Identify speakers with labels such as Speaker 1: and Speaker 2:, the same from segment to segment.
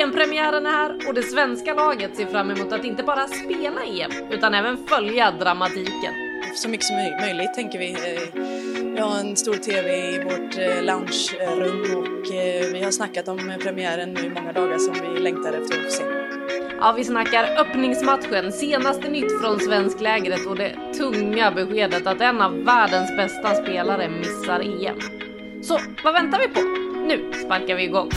Speaker 1: EM-premiären är här och det svenska laget ser fram emot att inte bara spela EM utan även följa dramatiken.
Speaker 2: så mycket som möj- möjligt tänker vi. Eh, Vi har en stor TV i vårt eh, loungerum och eh, vi har snackat om premiären nu i många dagar som vi längtar efter att få se.
Speaker 1: Ja, vi snackar öppningsmatchen, senaste nytt från svensklägret och det tunga beskedet att en av världens bästa spelare missar EM. Så vad väntar vi på? Nu sparkar vi igång!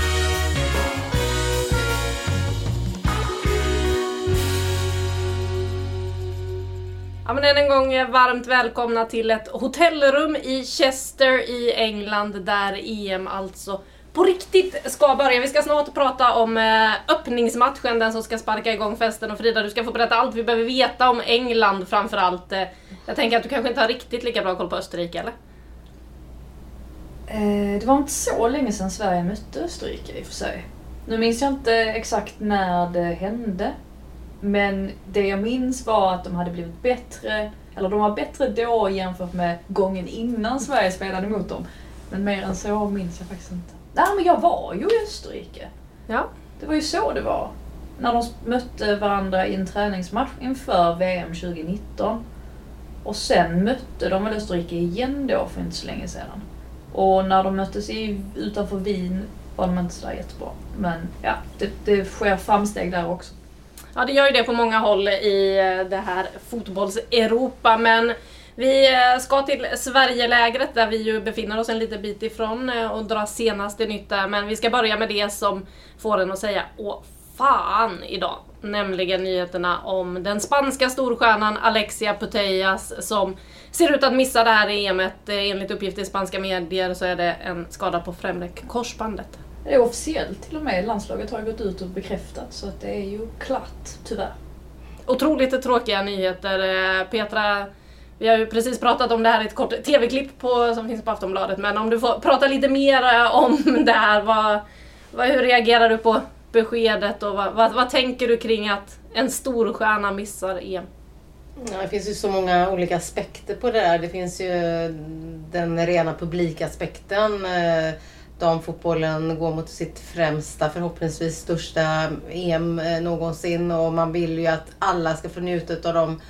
Speaker 1: Ja men än en gång varmt välkomna till ett hotellrum i Chester i England där EM alltså på riktigt ska börja. Vi ska snart prata om eh, öppningsmatchen, den som ska sparka igång festen. Och Frida, du ska få berätta allt vi behöver veta om England framförallt. Eh, jag tänker att du kanske inte har riktigt lika bra koll på Österrike, eller?
Speaker 3: Eh, det var inte så länge sedan Sverige mötte Österrike i och för sig. Nu minns jag inte exakt när det hände. Men det jag minns var att de hade blivit bättre, eller de var bättre då jämfört med gången innan Sverige spelade mot dem. Men mer än så minns jag faktiskt inte. Nej men jag var ju i Österrike.
Speaker 1: Ja.
Speaker 3: Det var ju så det var. När de mötte varandra i en träningsmatch inför VM 2019. Och sen mötte de väl Österrike igen då för inte så länge sedan. Och när de möttes i, utanför Wien var de inte sådär jättebra. Men ja, det, det sker framsteg där också.
Speaker 1: Ja, det gör ju det på många håll i eh, det här fotbolls-Europa, men vi eh, ska till Sverigelägret där vi ju befinner oss en liten bit ifrån eh, och dra senaste nytt där. Men vi ska börja med det som får en att säga åh fan idag. Nämligen nyheterna om den spanska storstjärnan Alexia Putellas som ser ut att missa det här EMet. Enligt uppgifter i spanska medier så är det en skada på främre korsbandet.
Speaker 3: Det är officiellt till och med. Landslaget har gått ut och bekräftat så att det är ju klart, tyvärr.
Speaker 1: Otroligt tråkiga nyheter. Eh, Petra, vi har ju precis pratat om det här i ett kort TV-klipp på, som finns på Aftonbladet, men om du får prata lite mer eh, om det här. Vad, vad, hur reagerar du på beskedet och vad, vad, vad tänker du kring att en storstjärna missar EM?
Speaker 4: Ja, det finns ju så många olika aspekter på det där. Det finns ju den rena publikaspekten. Eh, Damfotbollen går mot sitt främsta, förhoppningsvis största EM eh, någonsin och man vill ju att alla ska få njuta av de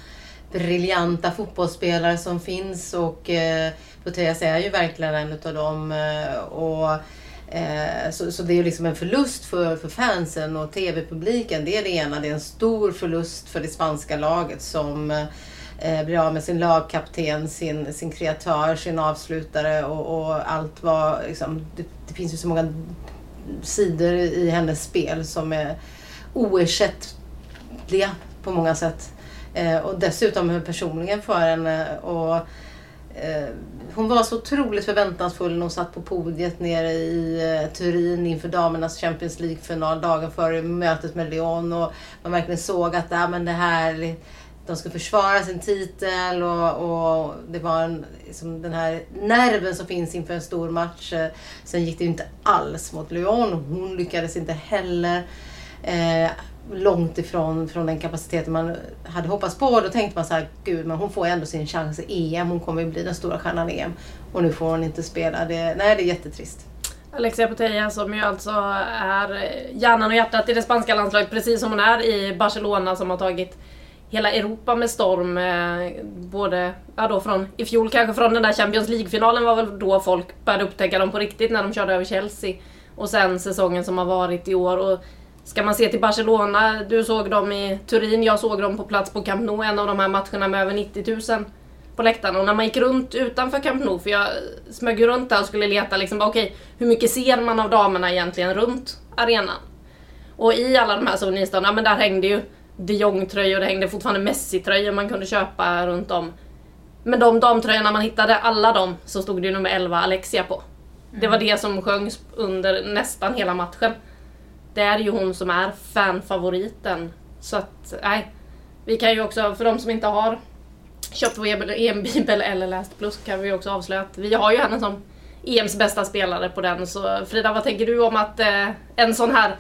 Speaker 4: briljanta fotbollsspelare som finns och eh, Putellas är ju verkligen en utav dem. Eh, och, eh, så, så det är ju liksom en förlust för, för fansen och TV-publiken. Det är det ena. Det är en stor förlust för det spanska laget som eh, eh, blir av med sin lagkapten, sin, sin kreatör, sin avslutare och, och allt vad... Liksom, det, det finns ju så många sidor i hennes spel som är oersättliga på många sätt. Eh, och dessutom personligen för henne. Och, eh, hon var så otroligt förväntansfull när hon satt på podiet nere i eh, Turin inför damernas Champions League-final dagen före mötet med Lyon. Och man verkligen såg att ja, men det här, de skulle försvara sin titel och, och det var en, liksom den här nerven som finns inför en stor match. Eh, sen gick det ju inte alls mot Lyon och hon lyckades inte heller. Eh, långt ifrån från den kapaciteten man hade hoppats på. Då tänkte man så här, gud men hon får ju ändå sin chans i EM. Hon kommer ju bli den stora stjärnan i EM. Och nu får hon inte spela. Det, nej, det är jättetrist.
Speaker 1: Alexia Putellas som ju alltså är hjärnan och hjärtat i det spanska landslaget precis som hon är i Barcelona som har tagit hela Europa med storm. Eh, både, ja då från i fjol kanske från den där Champions League-finalen var väl då folk började upptäcka dem på riktigt när de körde över Chelsea. Och sen säsongen som har varit i år. Och ska man se till Barcelona, du såg dem i Turin, jag såg dem på plats på Camp Nou, en av de här matcherna med över 90 000 på läktaren. Och när man gick runt utanför Camp Nou, för jag smög ju runt där och skulle leta liksom, okej, okej, hur mycket ser man av damerna egentligen runt arenan? Och i alla de här souvenirsstånden, ja men där hängde ju de Jong-tröjor, det hängde fortfarande Messi-tröjor man kunde köpa runt om. Men de damtröjorna man hittade, alla de, så stod det ju nummer 11 Alexia på. Det var det som sjöngs under nästan hela matchen. Det är ju hon som är fanfavoriten. Så att, nej. Vi kan ju också, för de som inte har köpt vår EM-bibel eller läst plus kan vi också avslöja att vi har ju henne som EMs bästa spelare på den. Så Frida, vad tänker du om att eh, en sån här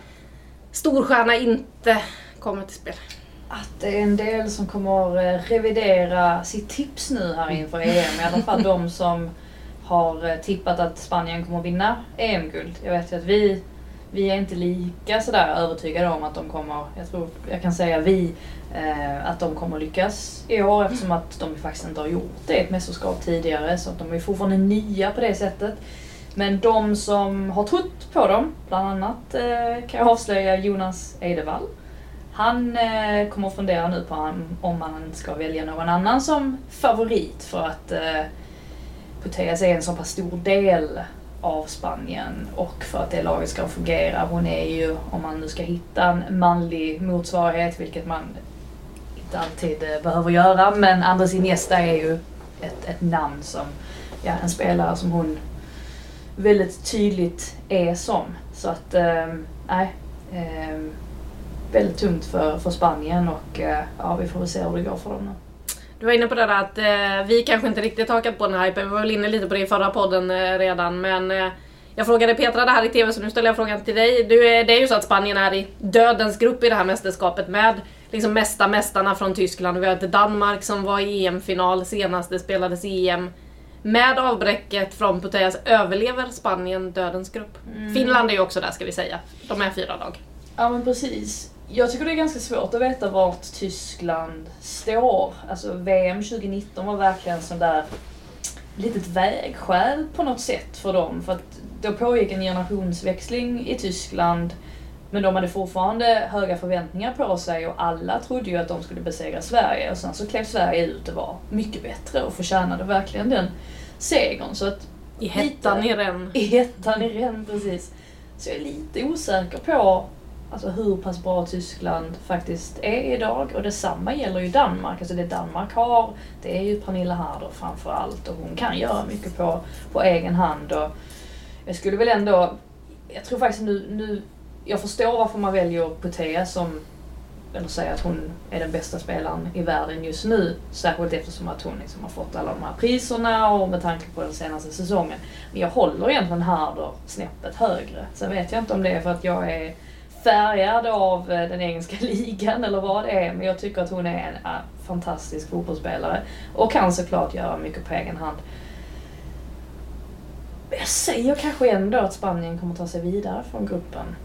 Speaker 1: storstjärna inte kommer till spel?
Speaker 3: Att det är en del som kommer eh, revidera sitt tips nu här inför EM. I alla fall de som har eh, tippat att Spanien kommer vinna EM-guld. Jag vet ju att vi, vi är inte lika sådär övertygade om att de kommer, jag tror jag kan säga vi, eh, att de kommer lyckas i år eftersom att de faktiskt inte har gjort det i ett mästerskap tidigare. Så att de är fortfarande nya på det sättet. Men de som har trott på dem, bland annat eh, kan jag avslöja Jonas Eidevall. Han eh, kommer att fundera nu på om, han ska välja någon annan som favorit för att eh, Putellas är en så pass stor del av Spanien och för att det laget ska fungera. Hon är ju, om man nu ska hitta en manlig motsvarighet, vilket man inte alltid eh, behöver göra, men Andres Iniesta är ju ett, ett namn som, ja, en spelare som hon väldigt tydligt är som. Så att, eh, nej. Eh, väldigt tungt för, för Spanien och eh, ja, vi får väl se hur det går för dem nu.
Speaker 1: Du var inne på det där att eh, vi kanske inte riktigt hakat på den här hypen. Vi var väl inne lite på det i förra podden eh, redan. Men eh, jag frågade Petra det här i TV så nu ställer jag frågan till dig. Du, är- det är ju så att Spanien är i dödens grupp i det här mästerskapet med liksom mesta mästarna från Tyskland. Vi har ett Danmark som var i EM-final senast det spelades EM. Med avbräcket från Putellas överlever Spanien dödens grupp. Finland är ju också där ska vi säga. De är fyra lag.
Speaker 3: Ja men precis. Jag tycker det är ganska svårt att veta vart Tyskland står. Alltså VM 2019 var verkligen sån där litet vägskäl på något sätt för dem. För att då pågick en generationsväxling i Tyskland. Men de hade fortfarande höga förväntningar på sig och alla trodde ju att de skulle besegra Sverige. Och sen så klev Sverige ut och var mycket bättre och förtjänade verkligen den segern. Så att
Speaker 1: I hettan i den.
Speaker 3: i hettan i ren precis. Så jag är lite osäker på alltså, hur pass bra Tyskland faktiskt är idag. Och detsamma gäller ju Danmark. Alltså det Danmark har, det är ju Pernilla Harder framför allt. Och hon kan göra mycket på, på egen hand. Och jag skulle väl ändå, jag tror faktiskt nu, nu jag förstår varför man väljer Putea som eller säga att hon är den bästa spelaren i världen just nu. Särskilt eftersom att hon liksom har fått alla de här priserna och med tanke på den senaste säsongen. Men jag håller egentligen Harder snäppet högre. Sen vet jag inte om det är för att jag är färgad av eh, den engelska ligan eller vad det är. Men jag tycker att hon är en fantastisk fotbollsspelare. Och kan såklart göra mycket på egen hand. Jag säger kanske ändå att Spanien kommer ta sig vidare från gruppen.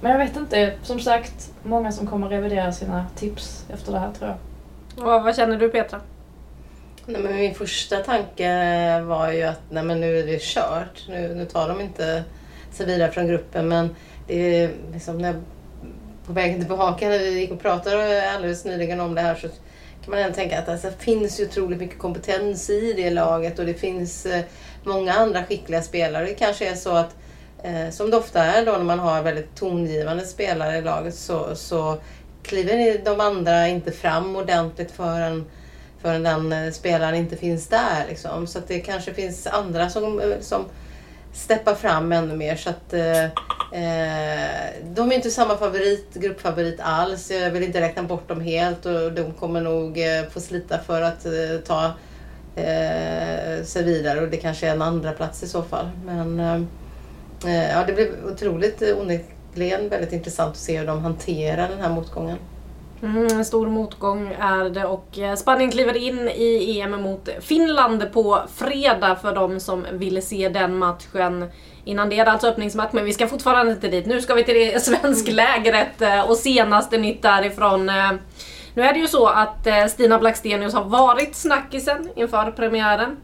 Speaker 3: Men jag vet inte, som sagt, många som kommer revidera sina tips efter det här tror jag.
Speaker 1: Och vad känner du Petra?
Speaker 4: Nej, men min första tanke var ju att nej, men nu är det kört. Nu, nu tar de inte sig vidare från gruppen. Men det är liksom när, på vägen tillbaka när vi gick och pratade alldeles nyligen om det här så kan man ändå tänka att alltså, det finns ju otroligt mycket kompetens i det laget och det finns eh, många andra skickliga spelare. Det kanske är så att eh, som det ofta är då när man har väldigt tongivande spelare i laget så, så kliver de andra inte fram ordentligt förrän förrän den eh, spelaren inte finns där. Liksom. Så att det kanske finns andra som, eh, som steppa fram ännu mer. Så att, eh, eh, de är inte samma favorit, gruppfavorit alls. Jag vill inte räkna bort dem helt och de kommer nog eh, få slita för att eh, ta eh, sig vidare och det kanske är en andra plats i så fall. Men eh, eh ja, det blir otroligt eh, onekligen väldigt intressant att se hur de hanterar den här motgången.
Speaker 1: Mm, stor motgång är det och eh, Spanien kliver in i EM mot Finland på fredag för de som ville se den matchen. Innan det är det alltså öppningsmatch men vi ska fortfarande inte dit. Nu ska vi till det svensklägret eh, och senaste nytt därifrån. eh, Nu är det ju så att Stina Blackstenius har varit snackisen inför premiären.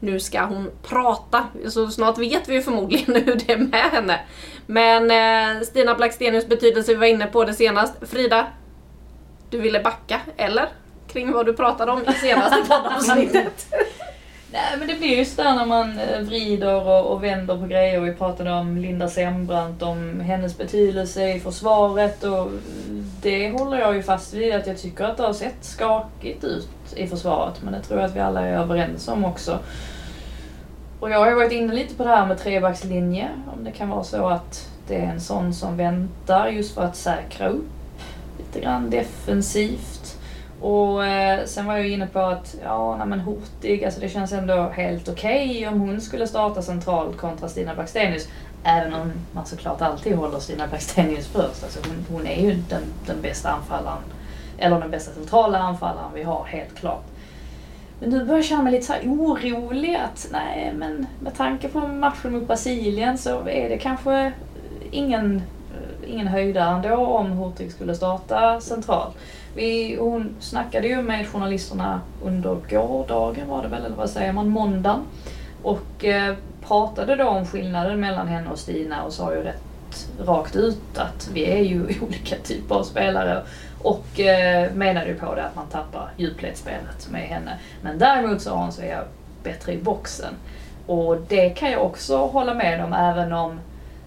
Speaker 1: Nu ska hon prata, så snart vet vi ju förmodligen hur det är med henne. Men Stina Blackstenius betydelse, vi var inne på det senast. Frida, du ville backa, eller? Kring vad du pratade om i senaste poddavsnittet.
Speaker 3: Nej men det blir ju sådär när man eh, vrider och, och vänder på grejer. Vi pratade om Linda Sembrant, om hennes betydelse i försvaret och det håller jag ju fast vid att jag tycker att det har sett skakigt ut i försvaret. Men det tror jag att vi alla är överens om också. Och jag har ju varit inne lite på det här med trebackslinje. Om det kan vara så att det är en sån som väntar just för att säkra upp lite grann defensivt. Och eh, sen var jag ju inne på att, ja, nej men Hurtig, alltså det känns ändå helt okej okay om hon skulle starta centralt kontra Stina Blackstenius. Även om man såklart alltid håller Stina Blackstenius först. Alltså hon, hon är ju den, den bästa anfallaren, eller den bästa centrala anfallaren vi har, helt klart. Men nu börjar jag känna mig lite så här orolig att, nej men med tanke på matchen mot Brasilien så är det kanske ingen, ingen höjdare ändå om Hurtig skulle starta centralt. Vi, hon snackade ju med journalisterna under gårdagen var det väl, eller vad säger man, måndagen. Och eh, pratade då om skillnaden mellan henne och Stina och sa ju rätt rakt ut att vi är ju olika typer av spelare. Och eh, menade ju på det att man tappar djupledsspelet med henne. Men däremot sa hon så är jag bättre i boxen. Och det kan jag också hålla med om även om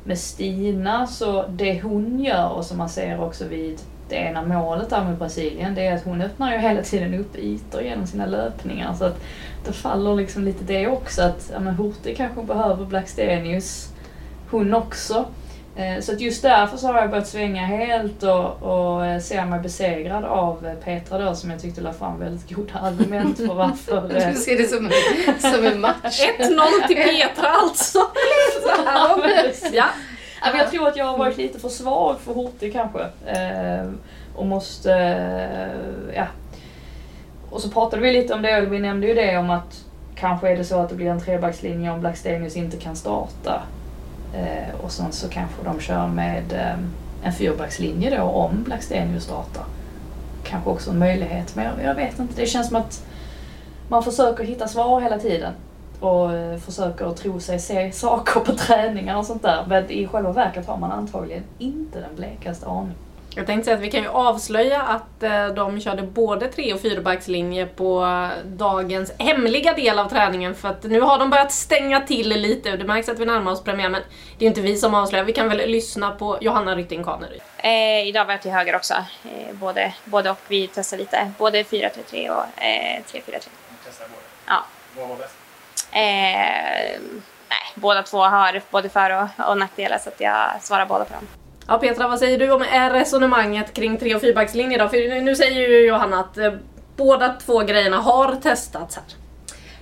Speaker 3: med Stina så det hon gör och som man ser också vid det ena målet där med Brasilien, det är att hon öppnar ju hela tiden upp ytor genom sina löpningar. Så att det faller liksom lite det också att ja, men Hurtig kanske behöver Blackstenius, hon också. Eh, så att just därför så har jag börjat svänga helt och, och eh, ser mig besegrad av eh, Petra då som jag tyckte la fram väldigt goda argument för varför...
Speaker 4: Du ser det som, en, som en match.
Speaker 1: 1-0 till Petra alltså!
Speaker 3: ja. Ja, men jag tror att jag har varit lite för svag för Hurtig kanske. Och måste... Ja. Och så pratade vi lite om det, och vi nämnde ju det om att kanske är det så att det blir en trebackslinje om Blackstenius inte kan starta. Eh, och sen så kanske de kör med eh, en fyrbackslinje då om Blackstenius startar. Kanske också en möjlighet, men jag, jag vet inte. Det känns som att man försöker hitta svar hela tiden och eh, försöker tro sig se saker på träningar och sånt där. Men i själva verket har man antagligen inte den blekaste aning.
Speaker 1: Jag tänkte säga att vi kan ju avslöja att eh, de körde både tre och fyrbackslinje på dagens hemliga del av träningen för att nu har de börjat stänga till lite och det märks att vi närmar oss premiär men det är ju inte vi som avslöjar. Vi kan väl lyssna på Johanna Rytting Kaneryd.
Speaker 5: Eh, idag var jag till höger också. Eh, både, både och. Vi testade lite. Både 4-3-3 och eh, 3-4-3. Testade båda? Ja. Vad var bäst? Eh, nej, båda två har både för och, och nackdelar så att jag svarar båda på dem.
Speaker 1: Ja Petra, vad säger du om resonemanget kring tre och fyrbackslinje då? För nu säger ju Johanna att eh, båda två grejerna har testats här.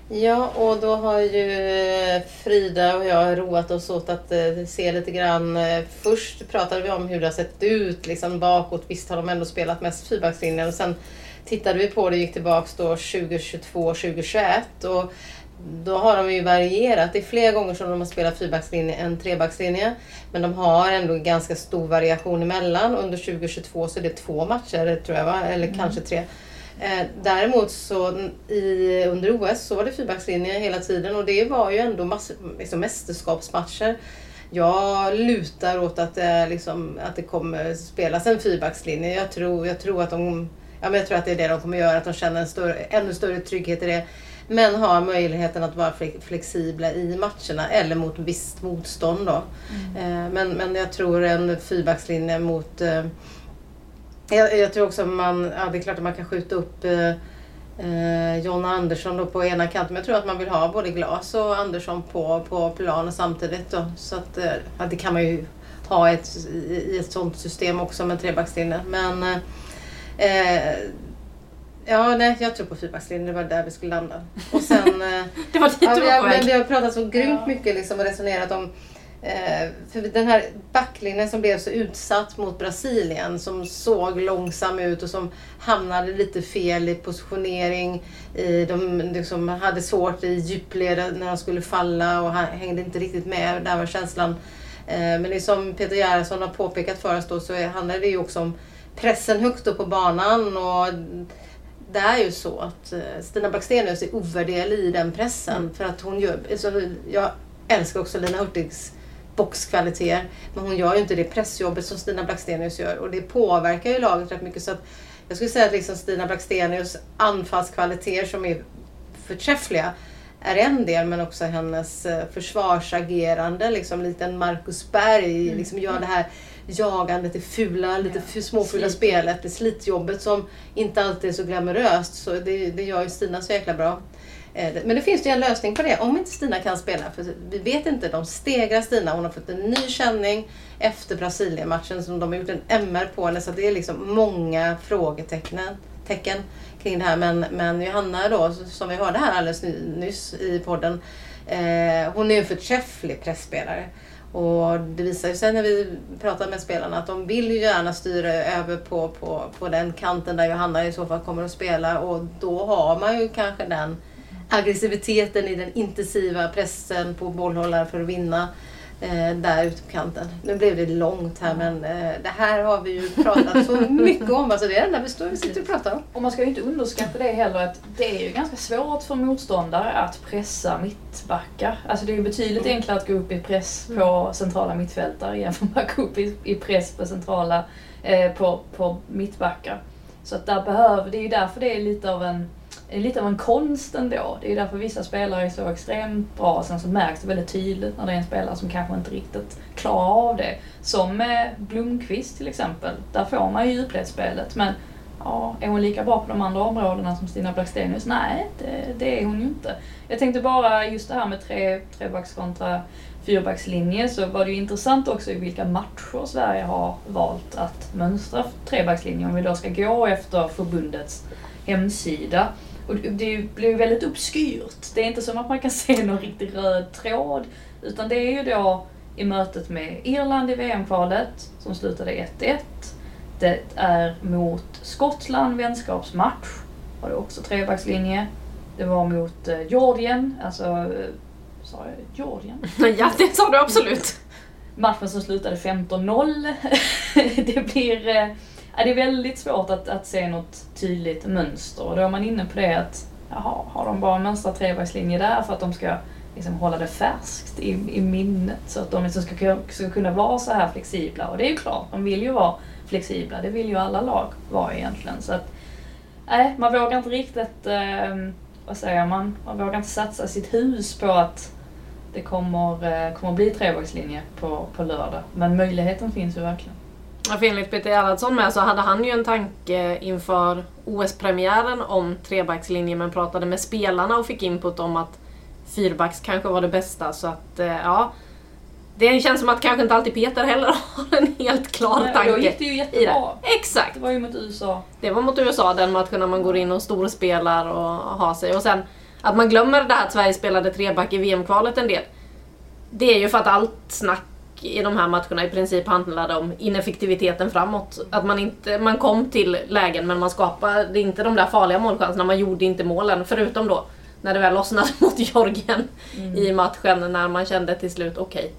Speaker 4: Ja, och då har ju Frida och jag roat oss åt att eh, se lite grann. Eh, först pratade vi om hur det har sett ut liksom bakåt. Visst har de ändå spelat mest fyrbackslinjen. Och sen tittade vi på det och gick tillbaks då 2022, 2021. Och då har de ju varierat. Det är fler gånger som de har spelat fyrbackslinje än trebackslinje. Men de har ändå ganska stor variation emellan. Under 2022 så är det två matcher, tror jag, va? eller mm. kanske tre. Eh, däremot så i, under OS så var det fyrbackslinje hela tiden och det var ju ändå mass, liksom mästerskapsmatcher. Jag lutar åt att det, liksom, att det kommer spelas en fyrbackslinje. Jag tror, jag tror att de Ja, men jag tror att det är det de kommer göra, att de känner en större, ännu större trygghet i det. Men har möjligheten att vara flexibla i matcherna eller mot visst motstånd. Då. Mm. Men, men jag tror en fyrbackslinje mot... Eh, jag, jag, tror också man... Ja, det är klart att man kan skjuta upp eh, eh, John Andersson då på ena kanten. Men jag tror att man vill ha både Glas och Andersson på, på planen samtidigt. Då. Så att, ja, det kan man ju ha ett, i ett sånt system också med trebackslinje. Men eh, Ja, nej, jag tror på fyrbackslinjen. Det var där vi skulle landa. Och sen, eh,
Speaker 1: det var dit ja,
Speaker 4: du var på väg. Vi har pratat så grymt ja. mycket liksom och resonerat om eh, för den här backlinjen som blev så utsatt mot Brasilien som såg långsam ut och som hamnade lite fel i positionering. I, de liksom hade svårt i djupled när de skulle falla och hängde inte riktigt med. Där var känslan. Eh, men det som Peter Gerhardsson har påpekat för oss då så handlar det ju också om pressen högt upp på banan och det är ju så att eh, Stina Blackstenius är ovärderlig i den pressen. Mm. För att hon gör, alltså, jag älskar också Lina Hurtigs boxkvaliteter. Men hon gör ju inte det pressjobbet som Stina Blackstenius gör. Och det påverkar ju laget rätt mycket. Så att jag skulle säga att liksom Stina Blackstenius anfallskvaliteter som är förträffliga är en del men också hennes eh, försvarsagerande. Liksom, lite en Marcus Berg.
Speaker 3: Mm.
Speaker 4: Liksom, gör det här jagandet, det fula, lite ja. småfula spelet, det slitjobbet som inte alltid är så glamoröst. Så det, det gör ju Stina så jäkla bra. Eh, Men det finns ju en lösning på det om inte Stina kan spela. För vi vet inte, de stegrar Stina. Hon har fått en ny känning efter Brasilien-matchen som de har gjort en MR på henne. Så det är liksom många frågetecken tecken kring det här. Men, men Johanna då, som vi hörde här alldeles nyss i podden. Eh, hon är ju en förträfflig pressspelare. Och det visar ju sig när vi pratar med spelarna att de vill ju gärna styra över på, på, på den kanten där Johanna i så fall kommer att spela. Och då har man ju kanske den aggressiviteten i den intensiva pressen på bollhållare för att vinna eh, där ute på kanten. Nu blev det långt här men eh, det här har vi ju pratat så mycket om. Alltså det är det enda vi, står, vi sitter och pratar om.
Speaker 3: Och man ska ju inte underskatta det heller att det är ju ganska svårt för motståndare att pressa mittbackar. Alltså det är ju betydligt enklare att gå upp i press på centrala mittfältare jämfört med att gå upp i, i press på centrala eh, på, på mittbackar. Så att där behöver, det är ju därför det är lite av en det är lite av en konst ändå. Det är därför vissa spelare är så extremt bra. Sen så märks det väldigt tydligt när det är en spelare som kanske inte riktigt klarar av det. Som med Blomqvist till exempel. Där får man ju djupledsspelet. Men ja, är hon lika bra på de andra områdena som Stina Blackstenius? Nej, det, det, är hon ju inte. Jag tänkte bara just det här med tre, trebacks kontra fyrbackslinje så var det ju intressant också i vilka matcher Sverige har valt att mönstra trebackslinje. Om vi då ska gå efter förbundets hemsida. Och det blir väldigt obskyrt. Det är inte som att man kan se någon riktig röd tråd. Utan det är ju då i mötet med Irland i VM-kvalet som slutade 1-1. Det är mot Skottland vänskapsmatch. Var det också trebackslinje. Det var mot eh, Georgien, alltså sa jag Georgien?
Speaker 1: ja, det sa du absolut.
Speaker 3: Matchen som slutade 15-0. det blir eh, det är väldigt svårt att, att se något tydligt mönster och då är man inne på det att jaha, har de bara mönstrat trevägslinje där för att de ska liksom hålla det färskt i, i minnet så att de liksom ska, ska kunna vara så här flexibla. Och det är ju klart, de vill ju vara flexibla. Det vill ju alla lag vara egentligen. Så att, nej, man vågar inte riktigt, eh, vad säger man, man vågar inte satsa sitt hus på att det kommer, eh, kommer bli trevägslinje på, på lördag. Men möjligheten finns ju verkligen.
Speaker 1: Ja, för enligt Peter Gerhardsson med så hade han ju en tanke inför OS-premiären om trebackslinje men pratade med spelarna och fick input om att fyrbacks kanske var det bästa. Så att eh, ja, det känns som att kanske inte alltid Peter heller har en helt klar Nej, tanke. Då
Speaker 3: gick det ju jättebra.
Speaker 1: Exakt.
Speaker 3: Det var ju mot USA.
Speaker 1: Det var mot USA den matchen när man går in och storspelar och har sig. Och sen att man glömmer det här att Sverige spelade treback i VM-kvalet en del. Det är ju för att allt snack i de här matcherna i princip handlade om ineffektiviteten framåt. Att man, inte, man kom till lägen men man skapade inte de där farliga målchanserna, man gjorde inte målen. Förutom då när det väl lossnade mot Georgien mm. i matchen när man kände till slut, okej, okay,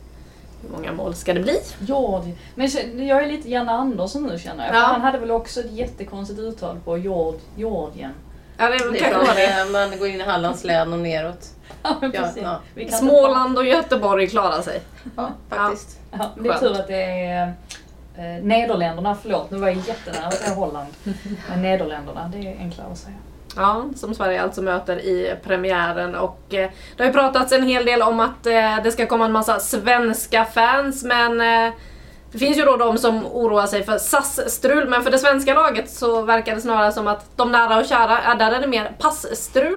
Speaker 1: hur många mål ska det bli?
Speaker 3: Georgien. Men jag är lite Janne Andersson nu känner jag. Ja. Han hade väl också ett jättekonstigt uttal på Jord.
Speaker 4: Ja, det, det kanske var det. Man går in i Hallands län och neråt.
Speaker 3: Ja, ja,
Speaker 1: ja. Småland och Göteborg klarar sig.
Speaker 4: Ja, faktiskt.
Speaker 3: Ja, det är tur att det är eh, Nederländerna, förlåt nu var jag jättenära att säga Holland. Men Nederländerna, det är enklare att säga.
Speaker 1: Ja, som Sverige alltså möter i premiären och eh, det har ju pratats en hel del om att eh, det ska komma en massa svenska fans men eh, det finns ju då de som oroar sig för SAS-strul men för det svenska laget så verkar det snarare som att de nära och kära, ja, där är det mer passstrul.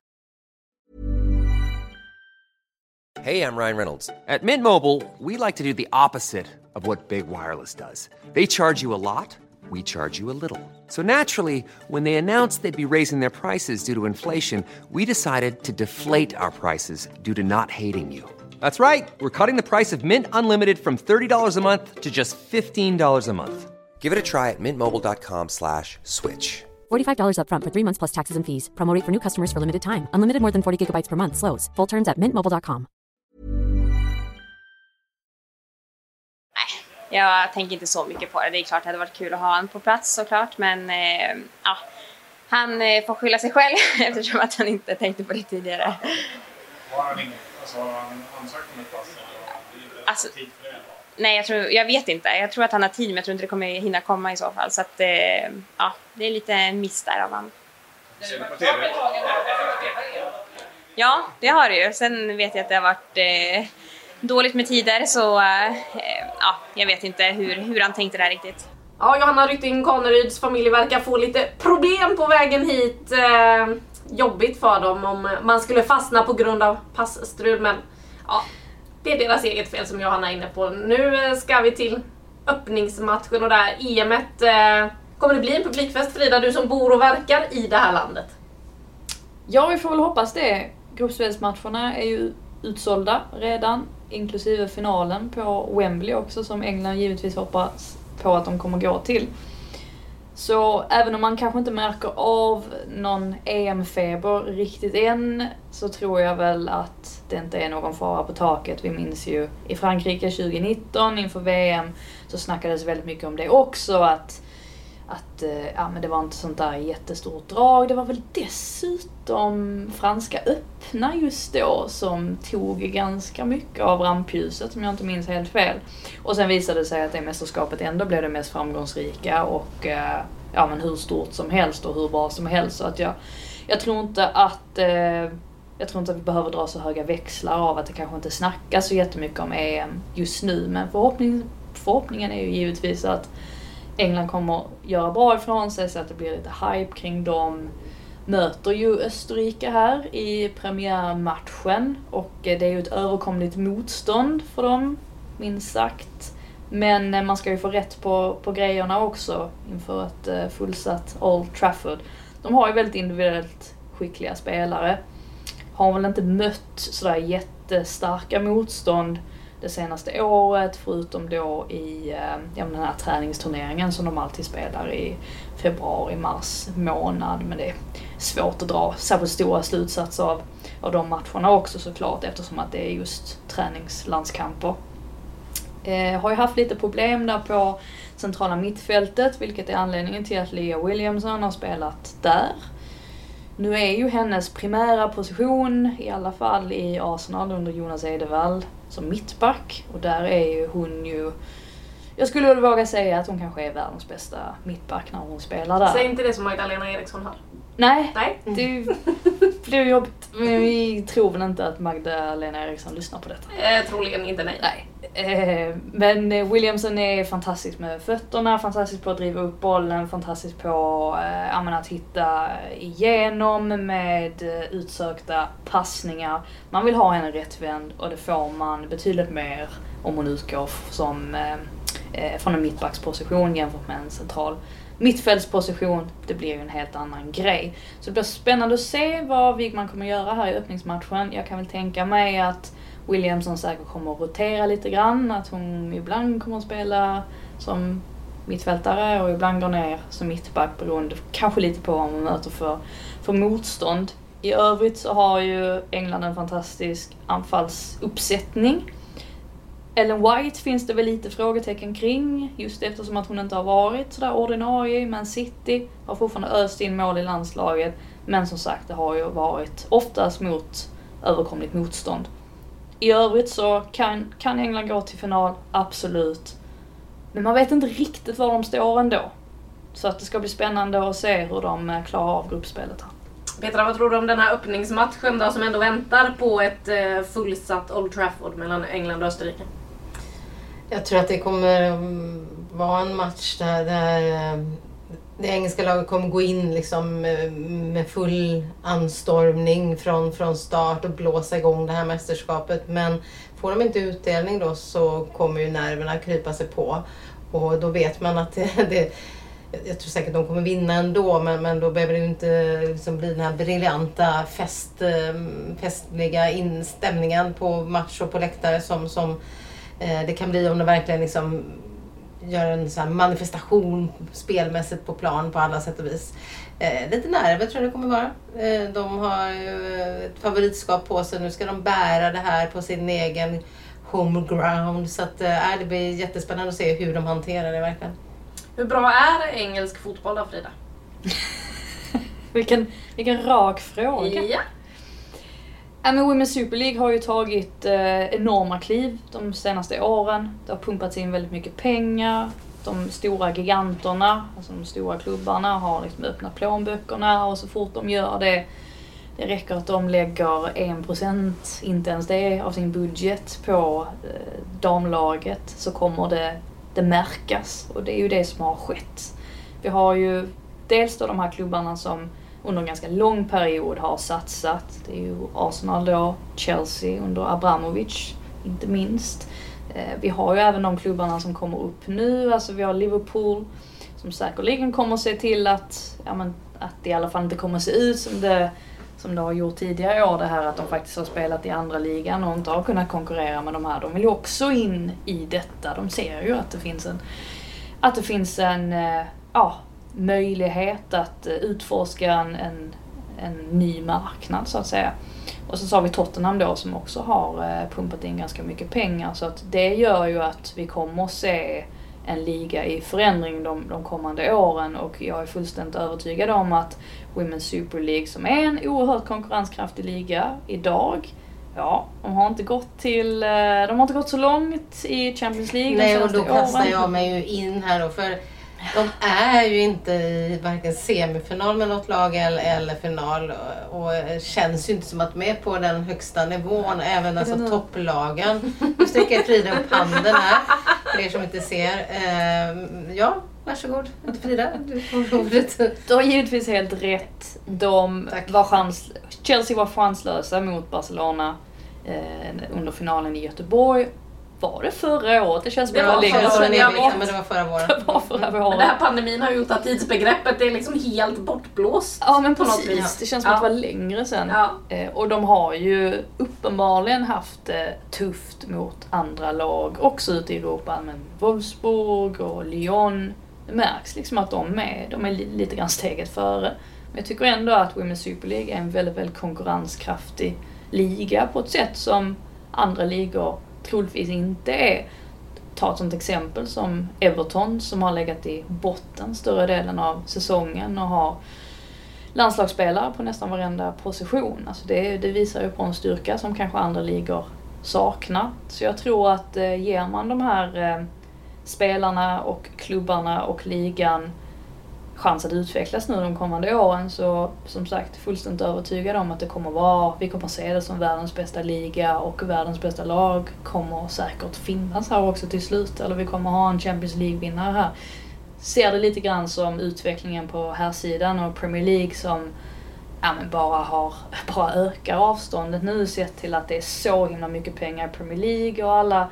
Speaker 6: Hej, jag Ryan Reynolds.
Speaker 7: På Mint Mobile, we like to do the opposite of what Big Wireless does. They charge you a lot, we charge you a little. So naturally, when they announced they'd be raising their prices due to inflation, we decided to deflate our prices due to not hating you. That's right. We're cutting the price of Mint Unlimited from $30 a month to just $15 a month.
Speaker 6: Give it a try at mintmobile.com slash switch.
Speaker 8: $45 upfront for three months plus taxes and fees. Promote for new customers for limited time. Unlimited more than 40 gigabytes per month. Slows. Full terms at mintmobile.com.
Speaker 5: Nej, jag tänker inte så mycket på det. Det är klart det hade varit kul att ha honom på plats såklart. Men eh, ja, han eh, får skylla sig själv eftersom att han inte tänkte på det tidigare.
Speaker 9: Alltså, har han ansökt om ett pass?
Speaker 5: Alltså, nej, jag, tror, jag vet inte. Jag tror att han har tid, men jag tror inte det kommer hinna komma i så fall. Så att, eh, ja, det är lite miss där av honom. Ja, det har det ju. Sen vet jag att det har varit eh, dåligt med tider så eh, ja, jag vet inte hur, hur han tänkte där riktigt.
Speaker 1: Ja, Johanna Rytting Kaneryds familj verkar få lite problem på vägen hit. Eh, jobbigt för dem om man skulle fastna på grund av passstrul men ja, det är deras eget fel som Johanna är inne på. Nu eh, ska vi till öppningsmatchen och där EMet. Eh, kommer det bli en publikfest Frida, du som bor och verkar i det här landet?
Speaker 3: Ja, vi får väl hoppas det. Gruppspelsmatcherna är ju utsålda redan, inklusive finalen på Wembley också som England givetvis hoppas på att de kommer gå till. Så även om man kanske inte märker av någon EM-feber riktigt än så tror jag väl att det inte är någon fara på taket. Vi minns ju i Frankrike 2019 inför VM så snackades väldigt mycket om det också att att eh, ja, men det var inte sånt där jättestort drag. Det var väl dessutom Franska öppna just då som tog ganska mycket av rampljuset om jag inte minns helt fel. Och sen visade det sig att det mästerskapet ändå blev det mest framgångsrika och eh, ja men hur stort som helst och hur bra som helst. Så att jag, jag tror inte att eh, jag tror inte att vi behöver dra så höga växlar av att det kanske inte snackas så jättemycket om EM just nu. Men förhoppning, förhoppningen är ju givetvis att England kommer göra bra ifrån sig så att det blir lite hype kring dem. Möter ju Österrike här i premiärmatchen och det är ju ett överkomligt motstånd för dem, minst sagt. Men eh, man ska ju få rätt på, på grejerna också inför ett eh, fullsatt Old Trafford. De har ju väldigt individuellt skickliga spelare. Har väl inte mött sådär jättestarka motstånd det senaste året förutom då i eh, ja, den här träningsturneringen som de alltid spelar i februari, mars månad. Men det är svårt att dra särskilt stora slutsatser av, av de matcherna också såklart eftersom att det är just träningslandskamper. Eh, har ju haft lite problem där på centrala mittfältet vilket är anledningen till att Leah Williamson har spelat där. Nu är ju hennes primära position, i alla fall i Arsenal under Jonas Edevall, som mittback. Och där är ju hon ju... Jag skulle väl våga säga att hon kanske är världens bästa mittback när hon spelar där.
Speaker 1: Säg inte det som Magdalena Eriksson har.
Speaker 3: Nej,
Speaker 1: Nej.
Speaker 3: det blir jobbigt. Men vi tror väl inte att Magdalena Eriksson lyssnar på detta.
Speaker 1: Eh, troligen inte nej.
Speaker 3: Nej. Eh, men eh, Williamson är fantastisk med fötterna, fantastisk på att driva upp bollen, fantastisk på eh, att hitta igenom med eh, utsökta passningar. Man vill ha henne rättvänd och det får man betydligt mer om hon utgår som, eh, från en mittbacksposition jämfört med en central mittfältsposition, det blir ju en helt annan grej. Så det blir spännande att se vad Wigman kommer göra här i öppningsmatchen. Jag kan väl tänka mig att Williamson säkert kommer att rotera lite grann, att hon ibland kommer att spela som mittfältare och ibland går ner som mittback beroende kanske lite på vad man möter för, för motstånd. I övrigt så har ju England en fantastisk anfallsuppsättning. Ellen White finns det väl lite frågetecken kring, just eftersom att hon inte har varit sådär ordinarie i Man City. Har fortfarande öst in mål i landslaget. Men som sagt, det har ju varit oftast mot överkomligt motstånd. I övrigt så kan, kan England gå till final, absolut. Men man vet inte riktigt var de står ändå. Så att det ska bli spännande att se hur de eh, klarar av gruppspelet här.
Speaker 1: Petra, vad tror du om den här öppningsmatchen då som ändå väntar på ett eh, fullsatt Old Trafford mellan England och Österrike?
Speaker 4: Jag tror att det kommer vara en match där, där eh, det engelska laget kommer gå in liksom eh, med full anstormning från, från start och blåsa igång det här mästerskapet. Men får de inte utdelning då så kommer ju nerverna krypa sig på. Och då vet man att det, det jag tror säkert de kommer vinna ändå men, men då behöver det ju inte liksom bli den här briljanta fest, eh, festliga instämningen på match och på läktare som, som eh, det kan bli om de verkligen liksom gör en sån manifestation spelmässigt på plan på alla sätt och vis. Eh, lite nerver tror jag det kommer vara. Eh, de har ju ett favoritskap på sig. Nu ska de bära det här på sin egen homeground. Så att, eh, det blir jättespännande att se hur de hanterar det verkligen.
Speaker 1: Hur bra är engelsk fotboll då Frida?
Speaker 3: vilken, vilken rak fråga.
Speaker 1: Ja.
Speaker 3: Äh, men Women's Super League har ju tagit eh, enorma kliv de senaste åren. Det har pumpats in väldigt mycket pengar. De stora giganterna, alltså de stora klubbarna, har liksom öppnat plånböckerna och så fort de gör det Det räcker att de lägger 1%, inte ens det, av sin budget på eh, damlaget så kommer det, det märkas. Och det är ju det som har skett. Vi har ju dels då de här klubbarna som under en ganska lång period har satsat. Det är ju Arsenal då, Chelsea under Abramovic, inte minst. Eh, vi har ju även de klubbarna som kommer upp nu, alltså vi har Liverpool som säkerligen kommer se till att, ja men, att det i alla fall inte kommer se ut som det, som det har gjort tidigare år, det här att de faktiskt har spelat i andra ligan och inte har kunnat konkurrera med de här. De vill ju också in i detta. De ser ju att det finns en, att det finns en, eh, ja, möjlighet att eh, utforska en, en, en ny marknad så att säga. Och så sa vi Tottenham då som också har eh, pumpat in ganska mycket pengar. Så att det gör ju att vi kommer att se en liga i förändring de, de kommande åren. Och jag är fullständigt övertygad om att Women's Super League som är en oerhört konkurrenskraftig liga idag Ja, de har inte gått till, eh, de har inte gått så långt i Champions League
Speaker 4: Nej, och då kastar jag mig ju in här då för de är ju inte i varken semifinal med något lag eller, eller final och känns ju inte som att de är på den högsta nivån. Även alltså topplagen. Nu sträcker Frida upp handen här för er som inte ser. Uh, ja, varsågod. Frida, du får ordet.
Speaker 3: Du har givetvis helt rätt. De var chans, Chelsea var chanslösa mot Barcelona eh, under finalen i Göteborg var det förra året? Det känns som
Speaker 4: det var
Speaker 3: längre
Speaker 4: sedan. Ja, men det var förra våren.
Speaker 3: Det var förra våren.
Speaker 1: Men den här pandemin har gjort att tidsbegreppet är liksom helt bortblåst.
Speaker 3: Ja men precis, det känns som ja. att det var längre sedan. Ja. Eh, och de har ju uppenbarligen haft det tufft mot andra lag också ute i Europa. Men Wolfsburg och Lyon. Det märks liksom att de är, de är lite grann steget före. Men jag tycker ändå att Women's Super League är en väldigt, väldigt konkurrenskraftig liga på ett sätt som andra ligor troligtvis inte är. Ta ett sånt exempel som Everton som har legat i botten större delen av säsongen och har landslagsspelare på nästan varenda position. Alltså det, det visar ju på en styrka som kanske andra ligor saknar. Så jag tror att eh, ger man de här eh, spelarna och klubbarna och ligan chans att utvecklas nu de kommande åren så som sagt fullständigt övertygad om att det kommer vara, vi kommer se det som världens bästa liga och världens bästa lag kommer säkert finnas här också till slut. Eller vi kommer ha en Champions League-vinnare här. Ser det lite grann som utvecklingen på här sidan och Premier League som ja, men bara, har, bara ökar avståndet nu sett till att det är så himla mycket pengar i Premier League och alla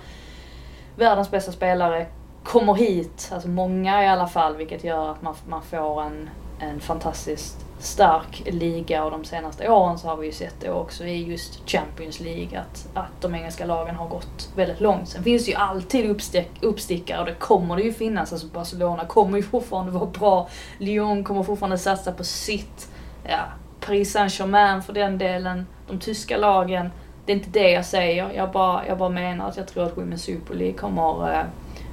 Speaker 3: världens bästa spelare kommer hit, alltså många i alla fall, vilket gör att man, man får en, en fantastiskt stark liga och de senaste åren så har vi ju sett det också i just Champions League att, att de engelska lagen har gått väldigt långt. Sen finns det ju alltid uppstick, uppstickare och det kommer det ju finnas. Alltså Barcelona kommer ju fortfarande vara bra. Lyon kommer fortfarande satsa på sitt. Ja, Paris Saint-Germain för den delen. De tyska lagen. Det är inte det jag säger. Jag bara, jag bara menar att jag tror att Women's Super League kommer eh,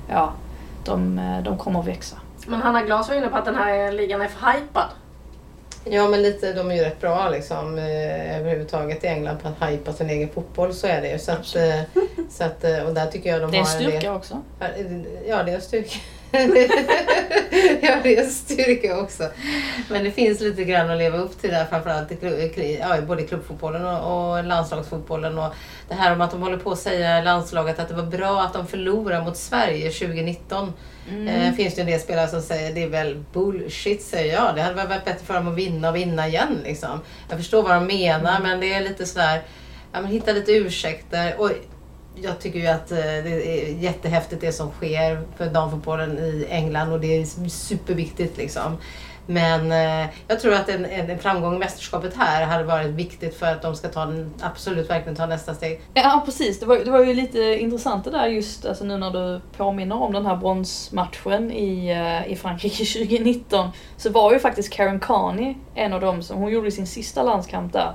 Speaker 3: ja, de, de kommer att växa.
Speaker 1: Men Hanna Glas var inne på att den här ligan är för hypad.
Speaker 4: Ja men lite, de är ju rätt bra liksom eh, överhuvudtaget i England på att hypa sin egen fotboll. Så är det ju. Så att, eh, så att, eh, och där tycker jag de
Speaker 3: det är en styrka också.
Speaker 4: Ja det är en styrka. ja, det är styrka också. Men det finns lite grann att leva upp till där, framförallt i, ja, både klubbfotbollen och, och landslagsfotbollen. Och det här om att de håller på att säga landslaget att det var bra att de förlorade mot Sverige 2019. Mm. Eh, finns det en del spelare som säger det är väl bullshit, säger jag. Det hade varit bättre för dem att vinna och vinna igen. Liksom. Jag förstår vad de menar, mm. men det är lite sådär, ja, men hitta lite ursäkter. Och jag tycker ju att eh, det är jättehäftigt det som sker för damfotbollen i England och det är superviktigt liksom. Men eh, jag tror att en, en framgång i mästerskapet här hade varit viktigt för att de ska ta, absolut verkligen ta nästa steg.
Speaker 3: Ja precis, det var, det var ju lite intressant det där just alltså nu när du påminner om den här bronsmatchen i, eh, i Frankrike 2019. Så var ju faktiskt Karen Carney en av dem som, hon gjorde sin sista landskamp där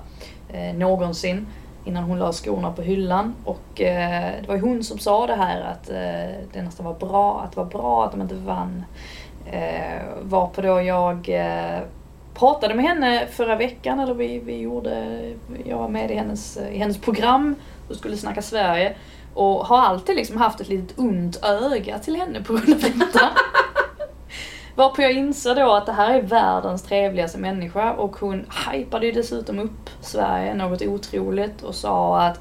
Speaker 3: eh, någonsin innan hon la skorna på hyllan. Och eh, det var ju hon som sa det här att eh, det nästan var bra, att det var bra att de inte vann. Eh, varpå då jag eh, pratade med henne förra veckan, eller vi, vi gjorde, jag var med i hennes, i hennes program och skulle snacka Sverige. Och har alltid liksom haft ett litet ont öga till henne på grund av detta. Varpå jag inser då att det här är världens trevligaste människa och hon hypade ju dessutom upp Sverige något otroligt och sa att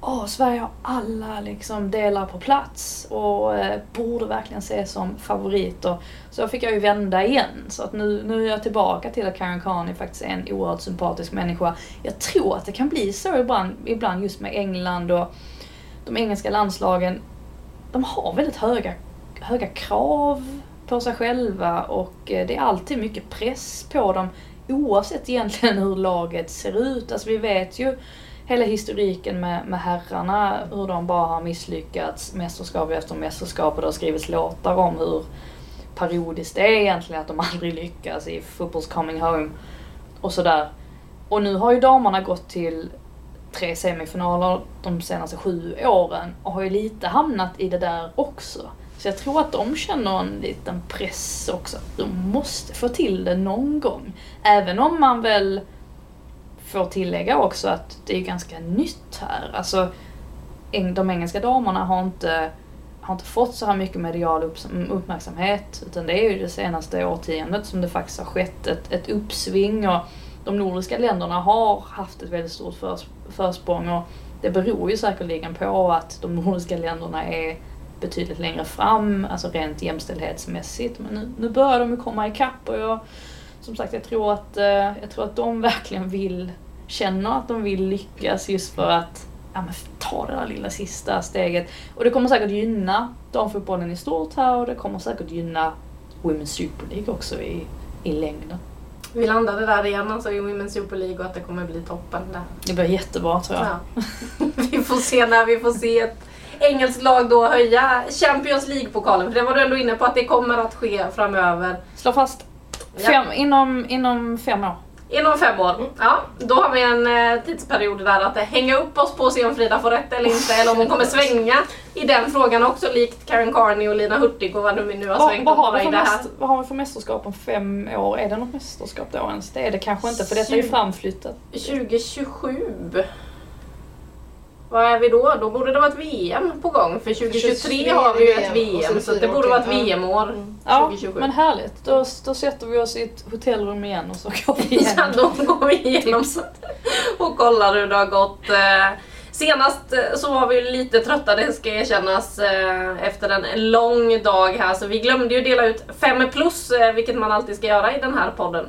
Speaker 3: Åh, Sverige har alla liksom delar på plats och eh, borde verkligen ses som favoriter. Så fick jag ju vända igen. Så att nu, nu är jag tillbaka till att Karen Carney faktiskt är en oerhört sympatisk människa. Jag tror att det kan bli så ibland, ibland just med England och de engelska landslagen. De har väldigt höga, höga krav på sig själva och eh, det är alltid mycket press på dem oavsett egentligen hur laget ser ut. Alltså vi vet ju hela historiken med, med herrarna, hur de bara har misslyckats mästerskap efter mästerskap och det har skrivits låtar om hur parodiskt det är egentligen att de aldrig lyckas i Football's coming home och sådär. Och nu har ju damerna gått till tre semifinaler de senaste sju åren och har ju lite hamnat i det där också. Så jag tror att de känner en liten press också. De måste få till det någon gång. Även om man väl får tillägga också att det är ganska nytt här. Alltså, de engelska damerna har inte, har inte fått så här mycket medial uppmärksamhet. Utan det är ju det senaste årtiondet som det faktiskt har skett ett, ett uppsving. Och de nordiska länderna har haft ett väldigt stort förs försprång. Och det beror ju säkerligen på att de nordiska länderna är betydligt längre fram, alltså rent jämställdhetsmässigt. Men nu, nu börjar de ju komma ikapp och jag, som sagt, jag tror att, eh, jag tror att de verkligen vill, känner att de vill lyckas just för att ja, men ta det där lilla sista steget. Och det kommer säkert gynna damfotbollen i stort här och det kommer säkert gynna Women's Super League också i, i längden.
Speaker 1: Vi landade där igen alltså i Women's Super League och att det kommer bli toppen där.
Speaker 3: Det blir jättebra tror jag. Ja.
Speaker 1: vi får se när vi får se ett engelskt lag då höja Champions League-pokalen. För det var du ändå inne på att det kommer att ske framöver.
Speaker 3: Slå fast. Fem, ja. inom, inom fem år.
Speaker 1: Inom fem år. Ja, då har vi en eh, tidsperiod där att hänga upp oss på och se om Frida får rätt eller inte. Eller om hon kommer svänga i den frågan också likt Karen Carney och Lina Hurtig och vad nu, nu har svängt
Speaker 3: vad, vad, har vi för vad har vi för mästerskap om fem år? Är det något mästerskap då ens? Det är det kanske inte för detta är ju framflyttat.
Speaker 1: 2027. Vad är vi då? Då borde det vara ett VM på gång. För 2023 har vi ju ett VM, så det borde vara ett VM-år. Mm.
Speaker 3: Ja, 2027. men härligt. Då, då sätter vi oss i ett hotellrum igen och så går vi igenom.
Speaker 1: ja, då går vi igenom och kollar hur det har gått. Eh, senast eh, så var vi lite trötta, det ska erkännas, eh, efter en lång dag här. Så vi glömde ju dela ut 5 plus, vilket man alltid ska göra i den här podden.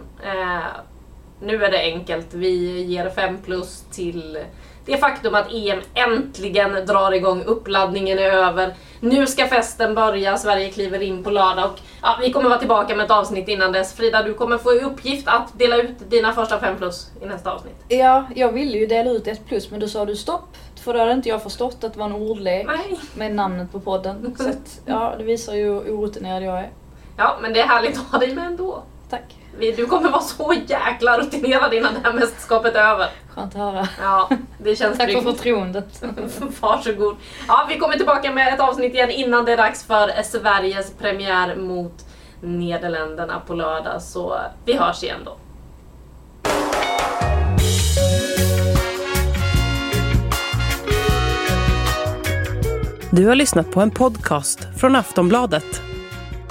Speaker 1: Nu är det enkelt, vi ger 5 plus till det faktum att EM äntligen drar igång, uppladdningen är över. Nu ska festen börja, Sverige kliver in på lördag och ja, vi kommer vara tillbaka med ett avsnitt innan dess. Frida, du kommer få i uppgift att dela ut dina första fem plus i nästa avsnitt.
Speaker 3: Ja, jag ville ju dela ut ett plus men då sa du stopp. För då hade inte jag förstått att det var en ordlek Nej. med namnet på podden. Så att, ja, det visar ju hur orutinerad jag är.
Speaker 1: Ja, men det är härligt att ha dig med ändå.
Speaker 3: Tack.
Speaker 1: Du kommer vara så jäkla rutinerad innan det här mästerskapet är över.
Speaker 3: Skönt att höra.
Speaker 1: Ja, det känns
Speaker 3: Tack för förtroendet.
Speaker 1: Varsågod. Ja, vi kommer tillbaka med ett avsnitt igen innan det är dags för Sveriges premiär mot Nederländerna på lördag. Så vi hörs igen då.
Speaker 10: Du har lyssnat på en podcast från Aftonbladet.